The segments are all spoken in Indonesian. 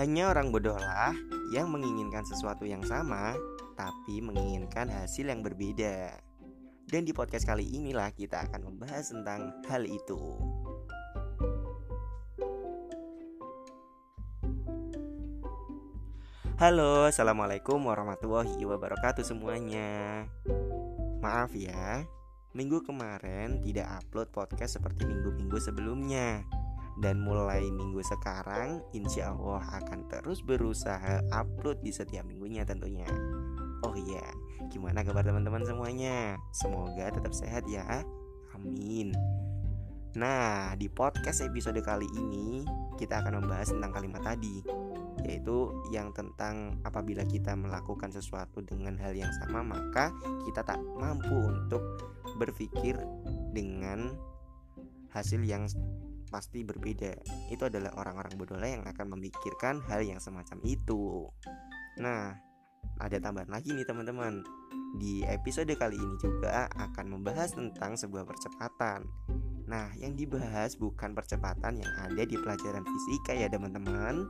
Hanya orang bodohlah yang menginginkan sesuatu yang sama, tapi menginginkan hasil yang berbeda. Dan di podcast kali inilah kita akan membahas tentang hal itu. Halo, assalamualaikum warahmatullahi wabarakatuh semuanya. Maaf ya, minggu kemarin tidak upload podcast seperti minggu-minggu sebelumnya. Dan mulai minggu sekarang, insya Allah akan terus berusaha upload di setiap minggunya tentunya. Oh iya, gimana kabar teman-teman semuanya? Semoga tetap sehat ya. Amin. Nah, di podcast episode kali ini kita akan membahas tentang kalimat tadi yaitu yang tentang apabila kita melakukan sesuatu dengan hal yang sama maka kita tak mampu untuk berpikir dengan hasil yang pasti berbeda. Itu adalah orang-orang bodoh yang akan memikirkan hal yang semacam itu. Nah, ada tambahan lagi nih teman-teman. Di episode kali ini juga akan membahas tentang sebuah percepatan. Nah, yang dibahas bukan percepatan yang ada di pelajaran fisika ya teman-teman,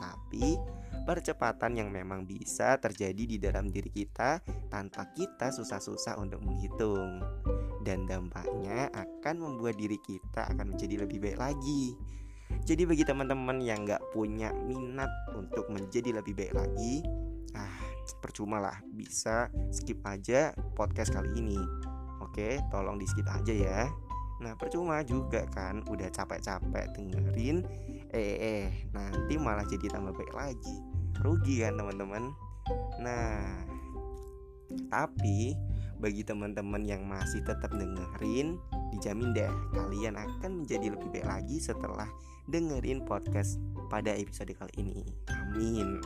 tapi percepatan yang memang bisa terjadi di dalam diri kita tanpa kita susah-susah untuk menghitung dan dampaknya akan membuat diri kita akan menjadi lebih baik lagi. Jadi bagi teman-teman yang nggak punya minat untuk menjadi lebih baik lagi ah percuma lah bisa skip aja podcast kali ini. Oke tolong di skip aja ya. Nah percuma juga kan udah capek-capek dengerin eh, eh nanti malah jadi tambah baik lagi. Rugi kan teman-teman? Nah tapi bagi teman-teman yang masih tetap dengerin dijamin deh kalian akan menjadi lebih baik lagi setelah dengerin podcast pada episode kali ini amin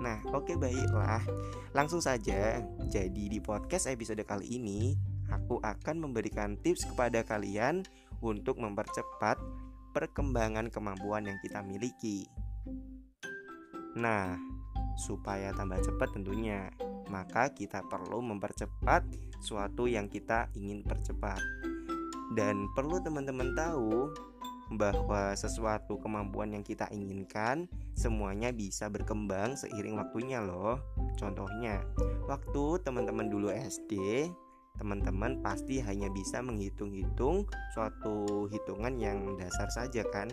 Nah, oke okay, baiklah. Langsung saja. Jadi di podcast episode kali ini aku akan memberikan tips kepada kalian untuk mempercepat perkembangan kemampuan yang kita miliki. Nah, supaya tambah cepat tentunya, maka kita perlu mempercepat suatu yang kita ingin percepat. Dan perlu teman-teman tahu bahwa sesuatu kemampuan yang kita inginkan semuanya bisa berkembang seiring waktunya loh. Contohnya, waktu teman-teman dulu SD, teman-teman pasti hanya bisa menghitung-hitung suatu hitungan yang dasar saja kan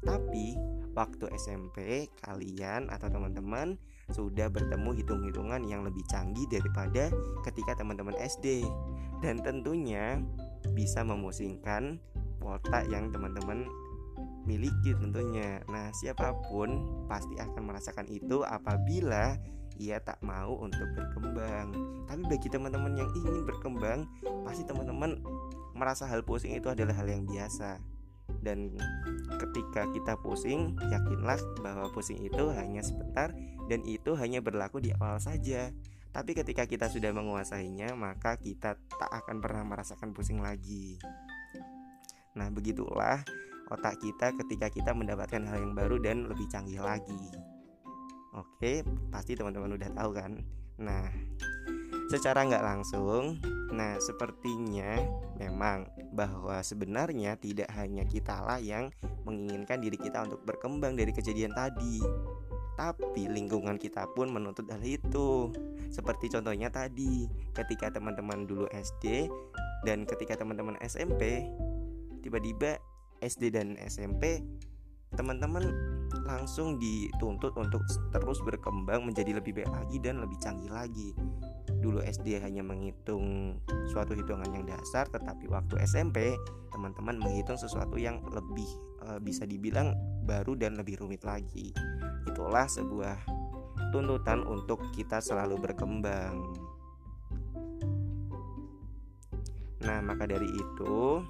tapi waktu SMP kalian atau teman-teman sudah bertemu hitung-hitungan yang lebih canggih daripada ketika teman-teman SD dan tentunya bisa memusingkan otak yang teman-teman miliki tentunya. Nah, siapa pun pasti akan merasakan itu apabila ia tak mau untuk berkembang. Tapi bagi teman-teman yang ingin berkembang, pasti teman-teman merasa hal pusing itu adalah hal yang biasa. Dan ketika kita pusing, yakinlah bahwa pusing itu hanya sebentar dan itu hanya berlaku di awal saja. Tapi ketika kita sudah menguasainya, maka kita tak akan pernah merasakan pusing lagi. Nah, begitulah otak kita ketika kita mendapatkan hal yang baru dan lebih canggih lagi. Oke, pasti teman-teman udah tahu kan? Nah, secara nggak langsung, nah sepertinya memang bahwa sebenarnya tidak hanya kita lah yang menginginkan diri kita untuk berkembang dari kejadian tadi, tapi lingkungan kita pun menuntut hal itu. Seperti contohnya tadi, ketika teman-teman dulu SD dan ketika teman-teman SMP, tiba-tiba SD dan SMP teman-teman langsung dituntut untuk terus berkembang menjadi lebih baik lagi dan lebih canggih lagi. Dulu SD hanya menghitung suatu hitungan yang dasar, tetapi waktu SMP teman-teman menghitung sesuatu yang lebih e, bisa dibilang baru dan lebih rumit lagi. Itulah sebuah tuntutan untuk kita selalu berkembang. Nah, maka dari itu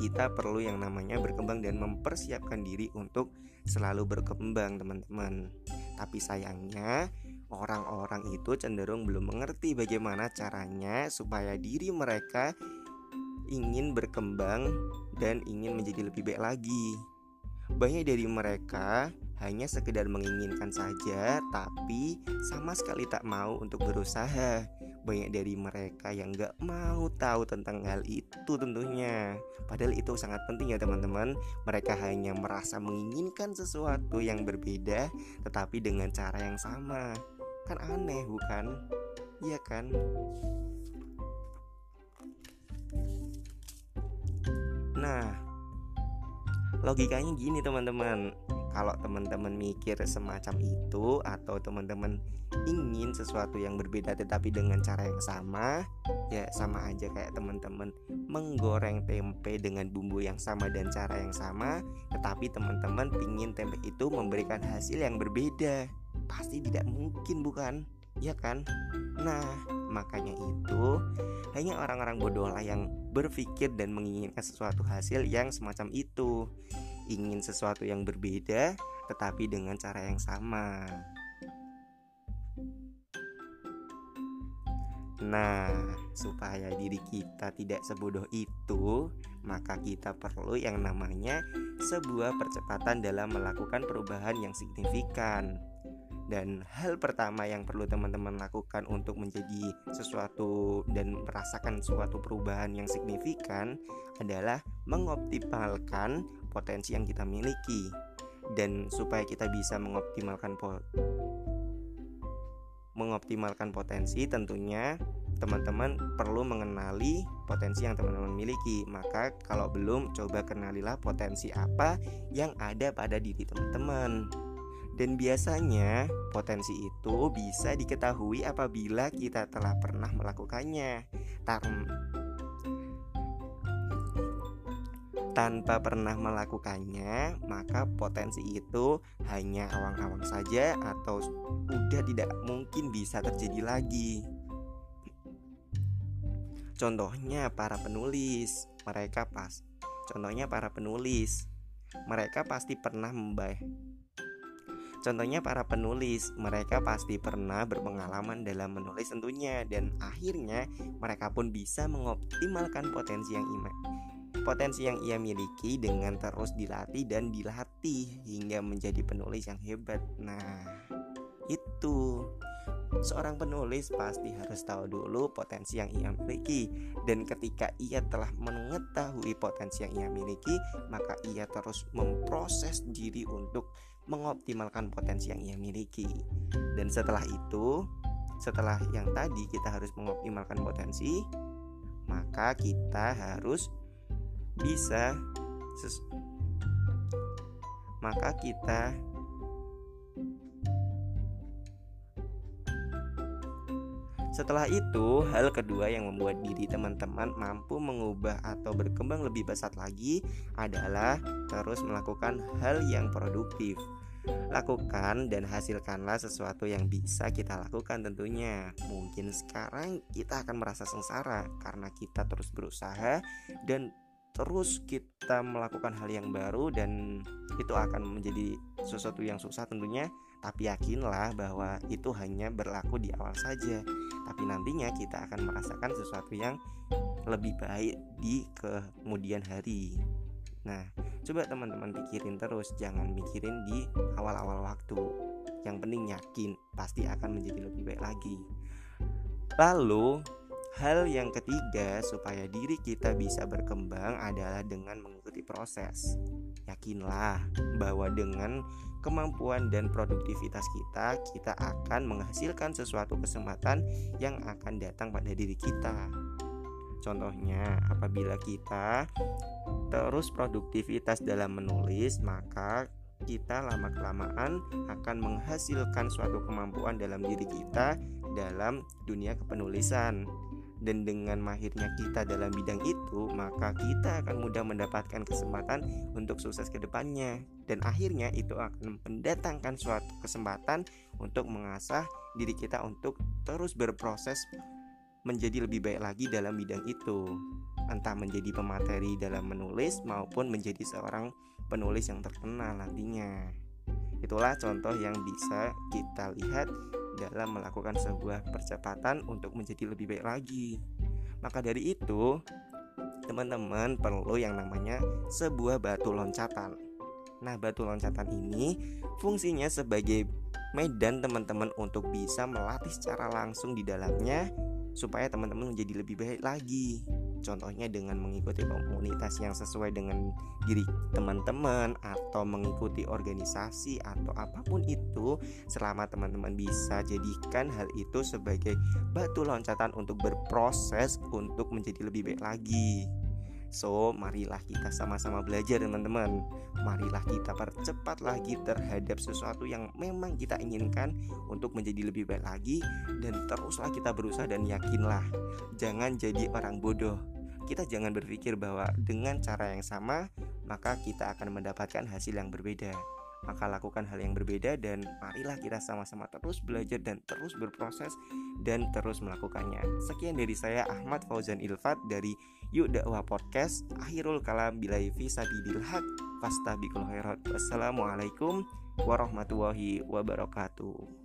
kita perlu yang namanya berkembang dan mempersiapkan diri untuk selalu berkembang, teman-teman. Tapi sayangnya, orang-orang itu cenderung belum mengerti bagaimana caranya supaya diri mereka ingin berkembang dan ingin menjadi lebih baik lagi. Banyak dari mereka hanya sekedar menginginkan saja, tapi sama sekali tak mau untuk berusaha. banyak dari mereka yang gak mau tahu tentang hal itu tentunya Padahal itu sangat penting ya teman-teman Mereka hanya merasa menginginkan sesuatu yang berbeda Tetapi dengan cara yang sama Kan aneh bukan? Iya kan? Nah, logikanya gini teman-teman kalau teman-teman mikir semacam itu atau teman-teman ingin sesuatu yang berbeda tetapi dengan cara yang sama ya sama aja kayak teman-teman menggoreng tempe dengan bumbu yang sama dan cara yang sama tetapi teman-teman ingin tempe itu memberikan hasil yang berbeda. Pasti tidak mungkin bukan? Ya kan? Nah makanya itu hanya orang-orang bodoh lah yang berpikir dan menginginkan sesuatu hasil yang semacam itu ingin sesuatu yang berbeda tetapi dengan cara yang sama. Nah, supaya diri kita tidak sebodoh itu, maka kita perlu yang namanya sebuah percepatan dalam melakukan perubahan yang signifikan. Dan hal pertama yang perlu teman-teman lakukan untuk menjadi sesuatu dan merasakan suatu perubahan yang signifikan adalah mengoptimalkan potensi yang kita miliki. Dan supaya kita bisa mengoptimalkan po mengoptimalkan potensi tentunya teman-teman perlu mengenali potensi yang teman-teman miliki. Maka kalau belum coba kenalilah potensi apa yang ada pada diri teman-teman. Dan biasanya potensi itu bisa diketahui apabila kita telah pernah melakukannya. tanpa pernah melakukannya, maka potensi itu hanya awang-awang saja atau sudah tidak mungkin bisa terjadi lagi. Contohnya para penulis, mereka pas. Contohnya para penulis, mereka pasti pernah membaik Contohnya para penulis, mereka pasti pernah berpengalaman dalam menulis tentunya dan akhirnya mereka pun bisa mengoptimalkan potensi yang ima potensi yang ia miliki dengan terus dilatih dan dilatih hingga menjadi penulis yang hebat. Nah, itu seorang penulis pasti harus tahu dulu potensi yang ia miliki dan ketika ia telah mengetahui potensi yang ia miliki, maka ia terus memproses diri untuk mengoptimalkan potensi yang ia miliki. Dan setelah itu, setelah yang tadi kita harus mengoptimalkan potensi, maka kita harus bisa maka kita Setelah itu, hal kedua yang membuat diri teman-teman mampu mengubah atau berkembang lebih pesat lagi adalah terus melakukan hal yang produktif. Lakukan dan hasilkanlah sesuatu yang bisa kita lakukan tentunya. Mungkin sekarang kita akan merasa sengsara karena kita terus berusaha dan terus kita melakukan hal yang baru dan itu akan menjadi sesuatu yang susah tentunya tapi yakinlah bahwa itu hanya berlaku di awal saja. Tapi nantinya kita akan merasakan sesuatu yang lebih baik di kemudian hari. Nah coba teman-teman pikirin terus jangan mikirin di awal-awal waktu. Yang penting yakin pasti akan menjadi lebih baik lagi. Lalu Hal yang ketiga, supaya diri kita bisa berkembang adalah dengan mengikuti proses. Yakinlah bahwa dengan kemampuan dan produktivitas kita, kita akan menghasilkan sesuatu kesempatan yang akan datang pada diri kita. Contohnya, apabila kita terus produktivitas dalam menulis, maka kita lama-kelamaan akan menghasilkan suatu kemampuan dalam diri kita dalam dunia kepenulisan dan dengan mahirnya kita dalam bidang itu, maka kita akan mudah mendapatkan kesempatan untuk sukses ke depannya. Dan akhirnya itu akan mendatangkan suatu kesempatan untuk mengasah diri kita untuk terus berproses menjadi lebih baik lagi dalam bidang itu. Entah menjadi pemateri dalam menulis maupun menjadi seorang penulis yang terkenal nantinya. Itulah contoh yang bisa kita lihat dalam melakukan sebuah percepatan untuk menjadi lebih baik lagi. Maka dari itu, teman-teman perlu yang namanya sebuah batu loncatan. Nah, batu loncatan ini fungsinya sebagai medan teman-teman untuk bisa melatih secara langsung di dalamnya supaya teman-teman menjadi lebih baik lagi. Contohnya dengan mengikuti komunitas yang sesuai dengan diri teman-teman atau mengikuti organisasi atau apa pun itu selama teman-teman bisa jadikan hal itu sebagai batu loncatan untuk berproses untuk menjadi lebih baik lagi. So, marilah kita sama-sama belajar teman-teman. Marilah kita percepat lagi terhadap sesuatu yang memang kita inginkan Untuk menjadi lebih baik lagi Dan teruslah kita berusaha dan yakinlah. Jangan jadi orang bodoh. Kita jangan berpikir bahwa dengan cara yang sama Maka kita akan mendapatkan hasil yang berbeda maka lakukan hal yang berbeda dan marilah kita sama-sama terus belajar dan terus berproses dan terus melakukannya. Sekian dari saya Ahmad Fauzan Ilfat dari Yuk Dakwah Podcast. Akhirul kalam bilai visa bidil haq fastabikul khairat. Wassalamualaikum warahmatullahi wabarakatuh.